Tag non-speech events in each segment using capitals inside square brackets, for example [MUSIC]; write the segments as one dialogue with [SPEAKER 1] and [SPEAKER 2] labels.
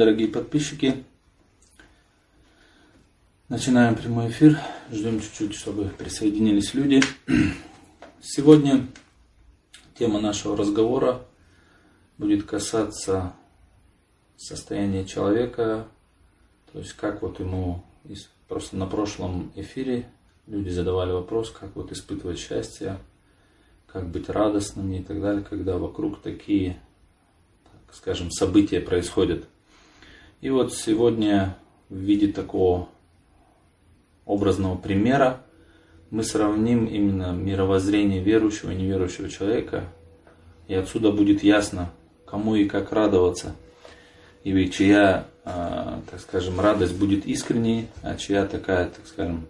[SPEAKER 1] Дорогие подписчики. Начинаем прямой эфир. Ждем чуть-чуть, чтобы присоединились люди. Сегодня тема нашего разговора будет касаться состояния человека, то есть как вот ему, просто на прошлом эфире люди задавали вопрос, как вот испытывать счастье, как быть радостным и так далее, когда вокруг такие скажем, события происходят. И вот сегодня в виде такого образного примера мы сравним именно мировоззрение верующего и неверующего человека, и отсюда будет ясно, кому и как радоваться, и чья, а, так скажем, радость будет искренней, а чья такая, так скажем,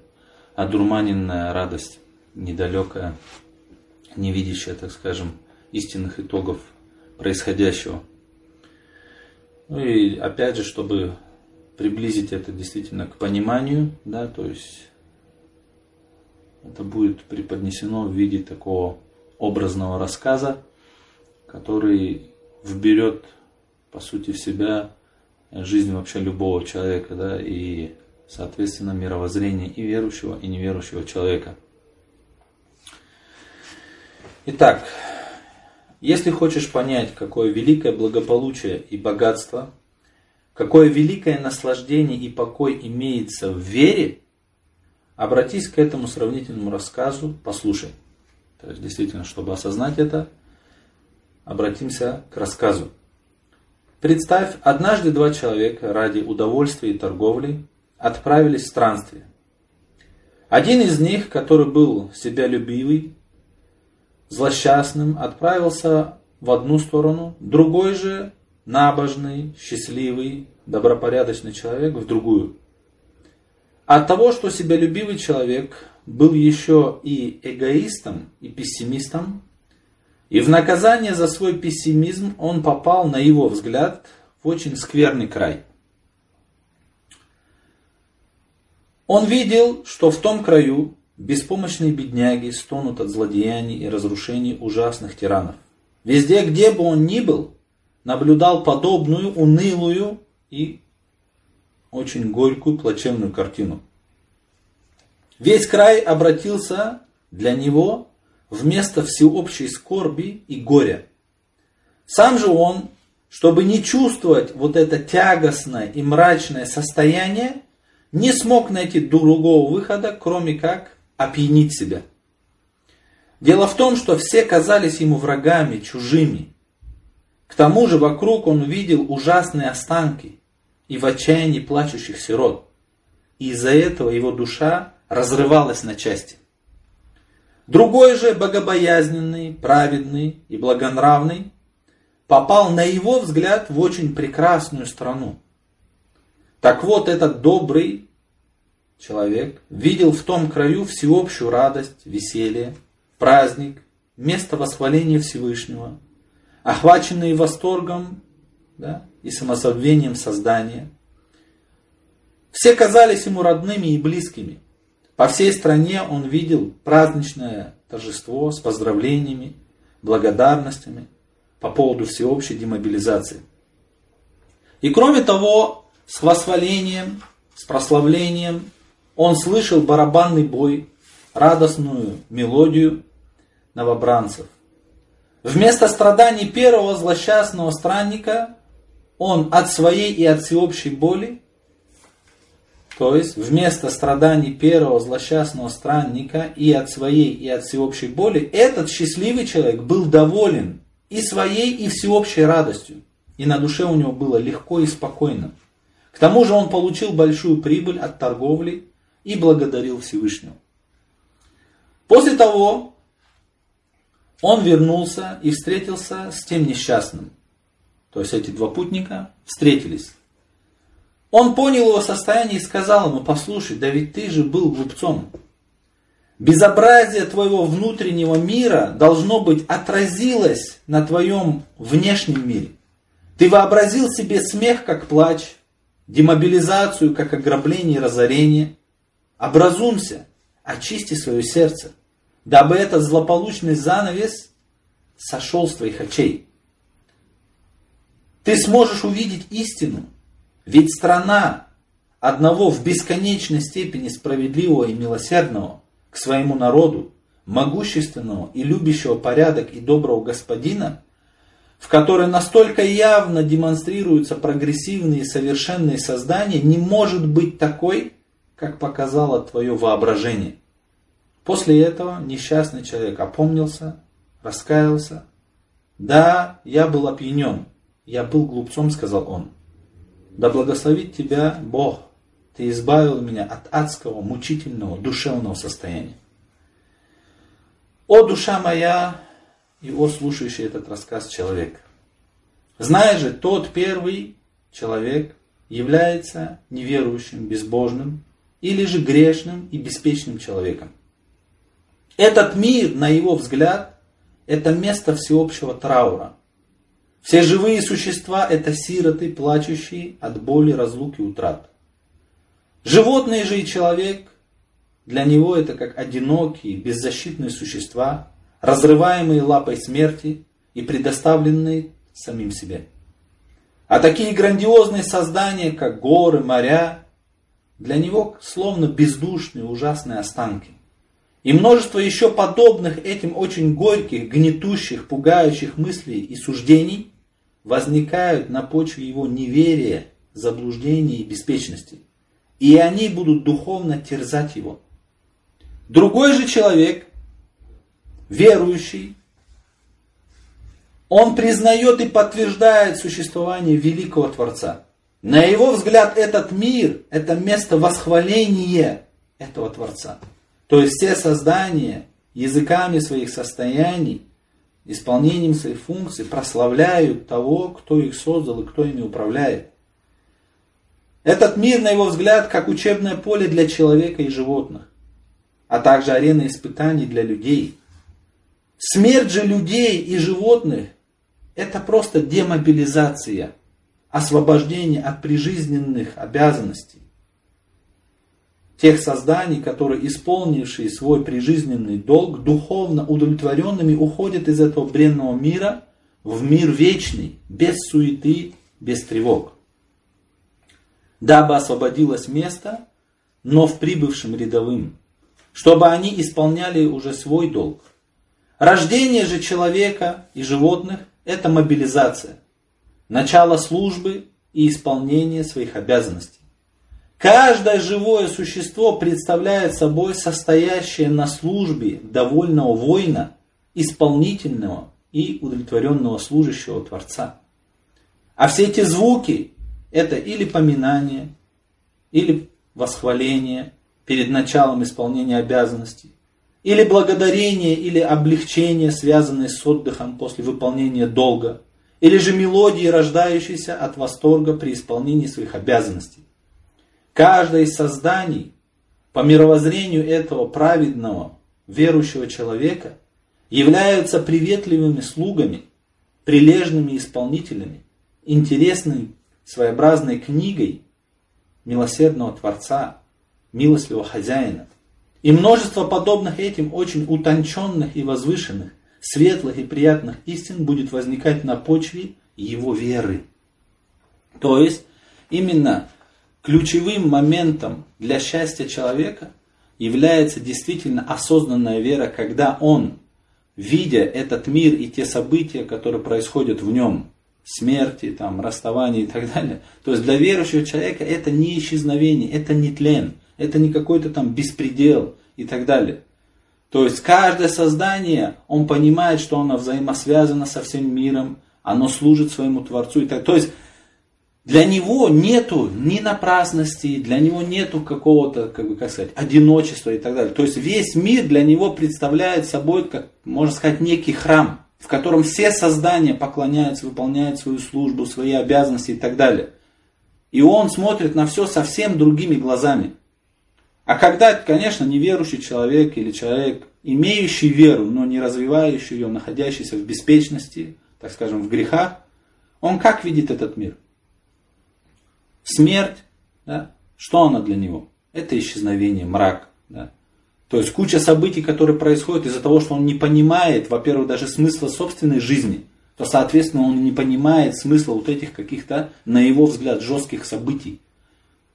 [SPEAKER 1] одурманенная радость, недалекая, не видящая, так скажем, истинных итогов происходящего. Ну и опять же, чтобы приблизить это действительно к пониманию, да, то есть это будет преподнесено в виде такого образного рассказа, который вберет, по сути, в себя жизнь вообще любого человека, да, и, соответственно, мировоззрение и верующего, и неверующего человека. Итак, если хочешь понять, какое великое благополучие и богатство, какое великое наслаждение и покой имеется в вере, обратись к этому сравнительному рассказу, послушай. То есть действительно, чтобы осознать это, обратимся к рассказу. Представь, однажды два человека ради удовольствия и торговли отправились в странствие. Один из них, который был себялюбивый, злосчастным отправился в одну сторону, другой же набожный, счастливый, добропорядочный человек в другую. От того, что себялюбивый человек был еще и эгоистом, и пессимистом, и в наказание за свой пессимизм он попал, на его взгляд, в очень скверный край. Он видел, что в том краю Беспомощные бедняги стонут от злодеяний и разрушений ужасных тиранов. Везде, где бы он ни был, наблюдал подобную унылую и очень горькую, плачевную картину. Весь край обратился для него вместо всеобщей скорби и горя. Сам же он, чтобы не чувствовать вот это тягостное и мрачное состояние, не смог найти другого выхода, кроме как опьянить себя. Дело в том, что все казались ему врагами, чужими. К тому же вокруг он увидел ужасные останки и в отчаянии плачущих сирот. И из-за этого его душа разрывалась на части. Другой же, богобоязненный, праведный и благонравный, попал на его взгляд в очень прекрасную страну. Так вот, этот добрый человек видел в том краю всеобщую радость, веселье, праздник, место восхваления Всевышнего, охваченные восторгом да, и самозабвением создания. Все казались ему родными и близкими. По всей стране он видел праздничное торжество с поздравлениями, благодарностями по поводу всеобщей демобилизации. И кроме того, с восхвалением, с прославлением он слышал барабанный бой, радостную мелодию новобранцев. Вместо страданий первого злосчастного странника он от своей и от всеобщей боли, то есть вместо страданий первого злосчастного странника и от своей и от всеобщей боли, этот счастливый человек был доволен и своей, и всеобщей радостью. И на душе у него было легко и спокойно. К тому же он получил большую прибыль от торговли и благодарил Всевышнего. После того он вернулся и встретился с тем несчастным. То есть эти два путника встретились. Он понял его состояние и сказал ему, послушай, да ведь ты же был глупцом. Безобразие твоего внутреннего мира должно быть отразилось на твоем внешнем мире. Ты вообразил себе смех как плач, демобилизацию как ограбление и разорение, Образумся, очисти свое сердце, дабы этот злополучный занавес сошел с твоих очей. ты сможешь увидеть истину. Ведь страна одного в бесконечной степени справедливого и милосердного к своему народу, могущественного и любящего порядок и доброго господина, в которой настолько явно демонстрируются прогрессивные и совершенные создания, не может быть такой, как показало твое воображение. После этого несчастный человек опомнился, раскаялся. Да, я был опьянен, я был глупцом, сказал он. Да благословит тебя Бог, ты избавил меня от адского, мучительного, душевного состояния. О, душа моя, и о слушающий этот рассказ человек. Зная же, тот первый человек является неверующим, безбожным, или же грешным и беспечным человеком. Этот мир, на его взгляд, это место всеобщего траура. Все живые существа – это сироты, плачущие от боли, разлуки, утрат. Животные же и человек, для него это как одинокие, беззащитные существа, разрываемые лапой смерти и предоставленные самим себе. А такие грандиозные создания, как горы, моря, для него словно бездушные ужасные останки. И множество еще подобных этим очень горьких, гнетущих, пугающих мыслей и суждений возникают на почве его неверия, заблуждений и беспечности. И они будут духовно терзать его. Другой же человек, верующий, он признает и подтверждает существование великого Творца. На его взгляд этот мир – это место восхваления этого Творца. То есть все создания языками своих состояний, исполнением своих функций прославляют того, кто их создал и кто ими управляет. Этот мир, на его взгляд, как учебное поле для человека и животных, а также арена испытаний для людей. Смерть же людей и животных – это просто демобилизация, освобождение от прижизненных обязанностей тех созданий, которые, исполнившие свой прижизненный долг, духовно удовлетворенными уходят из этого бренного мира в мир вечный, без суеты, без тревог. Дабы освободилось место, но в прибывшем рядовым, чтобы они исполняли уже свой долг. Рождение же человека и животных – это мобилизация, начало службы и исполнение своих обязанностей. Каждое живое существо представляет собой состоящее на службе довольного воина, исполнительного и удовлетворенного служащего Творца. А все эти звуки – это или поминание, или восхваление перед началом исполнения обязанностей, или благодарение, или облегчение, связанное с отдыхом после выполнения долга, или же мелодии, рождающиеся от восторга при исполнении своих обязанностей. Каждое из созданий по мировоззрению этого праведного, верующего человека являются приветливыми слугами, прилежными исполнителями, интересной своеобразной книгой милосердного Творца, милостливого хозяина. И множество подобных этим очень утонченных и возвышенных, светлых и приятных истин будет возникать на почве его веры. То есть, именно ключевым моментом для счастья человека является действительно осознанная вера, когда он, видя этот мир и те события, которые происходят в нем, смерти, там, расставания и так далее, то есть для верующего человека это не исчезновение, это не тлен, это не какой-то там беспредел и так далее. То есть каждое создание, он понимает, что оно взаимосвязано со всем миром, оно служит своему Творцу. И так. То есть для него нету ни напрасности, для него нету какого-то, как бы, как сказать, одиночества и так далее. То есть весь мир для него представляет собой, как можно сказать, некий храм, в котором все создания поклоняются, выполняют свою службу, свои обязанности и так далее. И он смотрит на все совсем другими глазами. А когда, конечно, неверующий человек или человек, имеющий веру, но не развивающий ее, находящийся в беспечности, так скажем, в грехах, он как видит этот мир? Смерть, да, что она для него? Это исчезновение, мрак. Да. То есть куча событий, которые происходят из-за того, что он не понимает, во-первых, даже смысла собственной жизни. то, соответственно, он не понимает смысла вот этих каких-то, на его взгляд, жестких событий,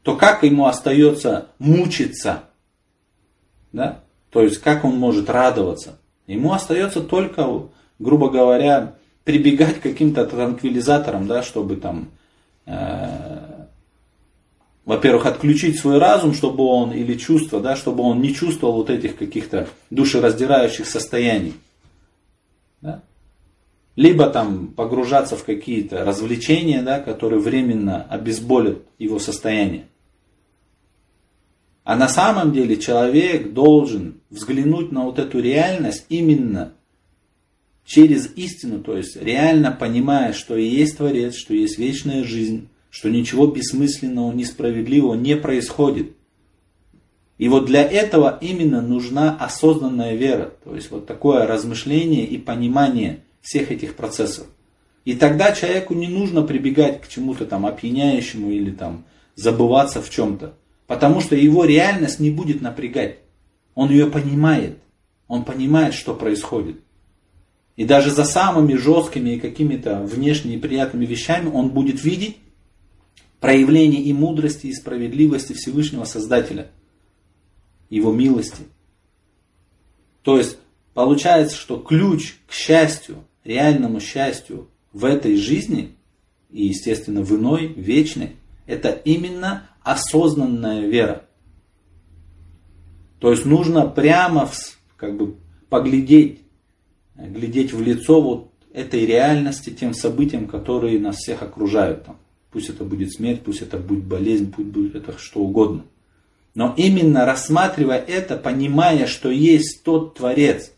[SPEAKER 1] то как ему остается мучиться? Да? То есть, как он может радоваться? Ему остается только, грубо говоря, прибегать к каким-то транквилизаторам, да, чтобы там э, во-первых, отключить свой разум, чтобы он, или чувство, да, чтобы он не чувствовал вот этих каких-то душераздирающих состояний. Да? Либо там погружаться в какие-то развлечения, да, которые временно обезболят его состояние. А на самом деле человек должен взглянуть на вот эту реальность именно через истину, то есть реально понимая, что и есть Творец, что есть вечная жизнь, что ничего бессмысленного, несправедливого не происходит. И вот для этого именно нужна осознанная вера, то есть вот такое размышление и понимание всех этих процессов. И тогда человеку не нужно прибегать к чему-то там опьяняющему или там забываться в чем-то, потому что его реальность не будет напрягать. Он ее понимает, он понимает, что происходит. И даже за самыми жесткими и какими-то внешне неприятными вещами он будет видеть проявление и мудрости, и справедливости Всевышнего Создателя, Его милости. То есть получается, что ключ к счастью, реальному счастью в этой жизни и, естественно, в иной, вечной, это именно осознанная вера. То есть нужно прямо как бы поглядеть, глядеть в лицо вот этой реальности, тем событиям, которые нас всех окружают. Там, Пусть это будет смерть, пусть это будет болезнь, пусть будет это что угодно. Но именно рассматривая это, понимая, что есть тот Творец,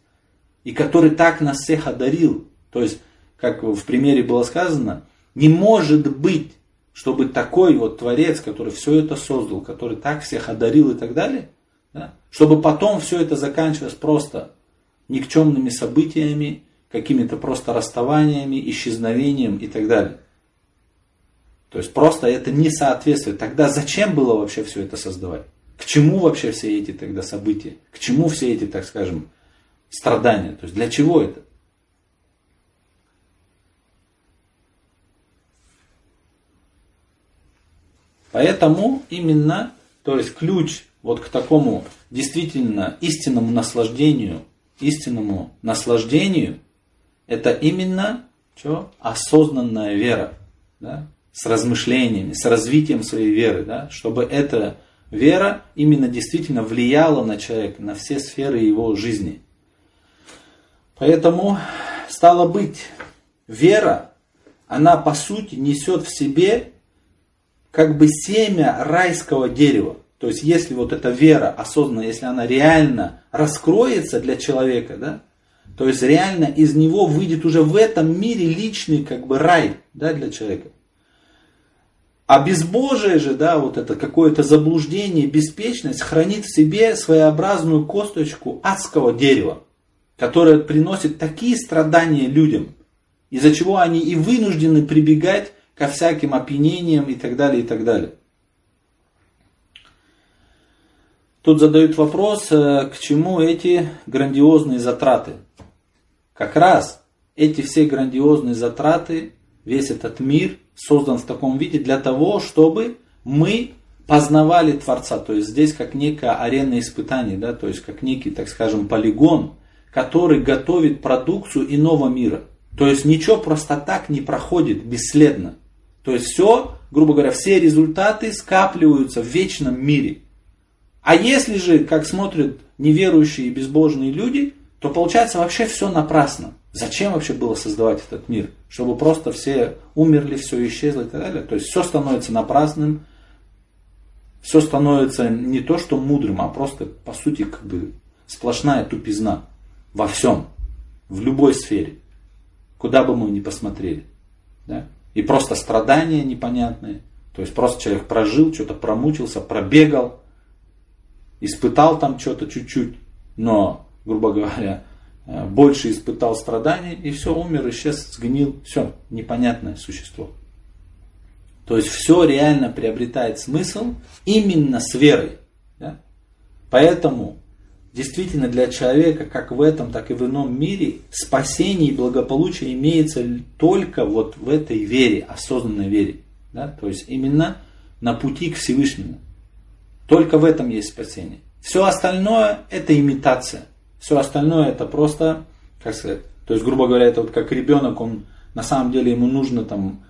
[SPEAKER 1] и который так нас всех одарил, то есть, как в примере было сказано, не может быть, чтобы такой вот Творец, который все это создал, который так всех одарил и так далее, да, чтобы потом все это заканчивалось просто никчемными событиями, какими-то просто расставаниями, исчезновением и так далее. То есть просто это не соответствует. Тогда зачем было вообще все это создавать? К чему вообще все эти тогда события? К чему все эти, так скажем, страдания? То есть для чего это? Поэтому именно, то есть ключ вот к такому действительно истинному наслаждению, истинному наслаждению, это именно что? осознанная вера. Да? с размышлениями, с развитием своей веры, да, чтобы эта вера именно действительно влияла на человека, на все сферы его жизни. Поэтому, стало быть, вера, она по сути несет в себе как бы семя райского дерева. То есть, если вот эта вера осознанно, если она реально раскроется для человека, да, то есть реально из него выйдет уже в этом мире личный как бы рай да, для человека. А безбожие же, да, вот это какое-то заблуждение, беспечность хранит в себе своеобразную косточку адского дерева, которое приносит такие страдания людям, из-за чего они и вынуждены прибегать ко всяким опьянениям и так далее, и так далее. Тут задают вопрос, э, к чему эти грандиозные затраты. Как раз эти все грандиозные затраты, весь этот мир – создан в таком виде для того, чтобы мы познавали Творца. То есть здесь как некая арена испытаний, да, то есть как некий, так скажем, полигон, который готовит продукцию иного мира. То есть ничего просто так не проходит бесследно. То есть все, грубо говоря, все результаты скапливаются в вечном мире. А если же, как смотрят неверующие и безбожные люди, то получается вообще все напрасно. Зачем вообще было создавать этот мир? Чтобы просто все умерли, все исчезло и так далее. То есть все становится напрасным, все становится не то что мудрым, а просто по сути как бы сплошная тупизна во всем, в любой сфере, куда бы мы ни посмотрели. Да? И просто страдания непонятные. То есть просто человек прожил, что-то промучился, пробегал, испытал там что-то чуть-чуть, но, грубо говоря, Э, больше испытал страданий, и все, умер, исчез, сгнил, все, непонятное существо. То есть все реально приобретает смысл именно с верой. Да? Поэтому действительно для человека, как в этом, так и в ином мире, спасение и благополучие имеется только вот в этой вере, осознанной вере. Да? То есть именно на пути к Всевышнему. Только в этом есть спасение. Все остальное это имитация. Все остальное это просто, как сказать, то есть, грубо говоря, это вот как ребенок, он на самом деле ему нужно там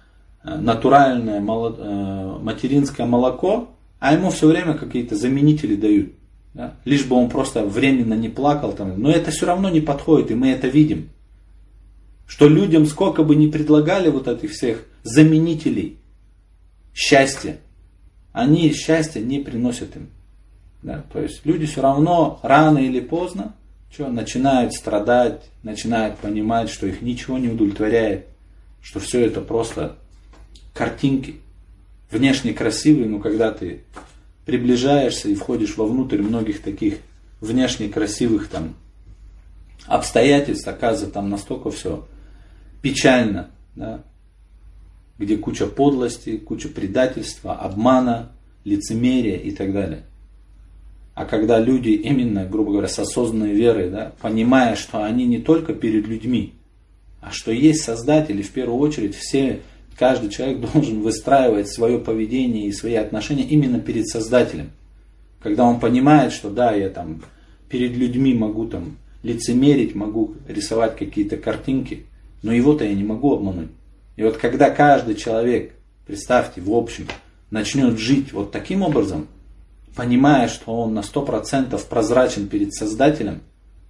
[SPEAKER 1] э, натуральное э, материнское молоко, а ему все время какие-то заменители дают. Да? Лишь бы он просто временно не плакал. Там. Но это все равно не подходит, и мы это видим. Что людям сколько бы ни предлагали вот этих всех заменителей счастья, они счастья не приносят им. Да? То есть люди все равно рано или поздно что, начинают страдать, начинают понимать, что их ничего не удовлетворяет, что все это просто картинки, внешне красивые, но когда ты приближаешься и входишь вовнутрь многих таких внешне красивых там обстоятельств, оказывается, там настолько все печально, да, где куча подлости, куча предательства, обмана, лицемерия и так далее. А когда люди именно, грубо говоря, с осознанной верой, да, понимая, что они не только перед людьми, а что есть Создатель, и в первую очередь все, каждый человек должен выстраивать свое поведение и свои отношения именно перед Создателем. Когда он понимает, что да, я там перед людьми могу там лицемерить, могу рисовать какие-то картинки, но его-то я не могу обмануть. И вот когда каждый человек, представьте, в общем, начнет жить вот таким образом, понимая, что он на 100% прозрачен перед Создателем,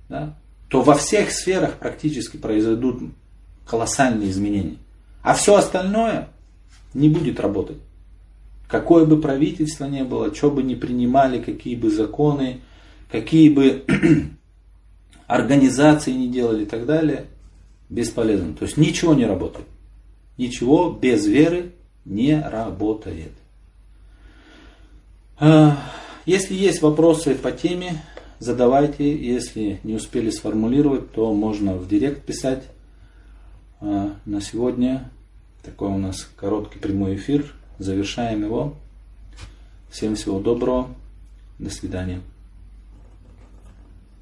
[SPEAKER 1] да, то во всех сферах практически произойдут колоссальные изменения. А все остальное не будет работать. Какое бы правительство ни было, что бы ни принимали, какие бы законы, какие бы [CLEARS THROAT] организации не делали и так далее, бесполезно. То есть ничего не работает. Ничего без веры не работает. А, если есть вопросы по теме, задавайте. Если не успели сформулировать, то можно в директ писать. А, на сегодня такой у нас короткий прямой эфир. Завершаем его. Всем всего доброго. До свидания.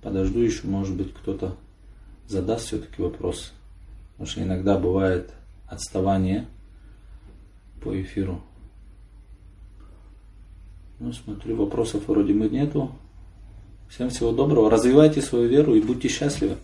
[SPEAKER 1] Подожду еще, может быть, кто-то задаст все-таки вопрос. Потому что иногда бывает отставание по эфиру. Ну, смотрю, вопросов вроде бы нету. Всем всего доброго. Развивайте свою веру и будьте счастливы.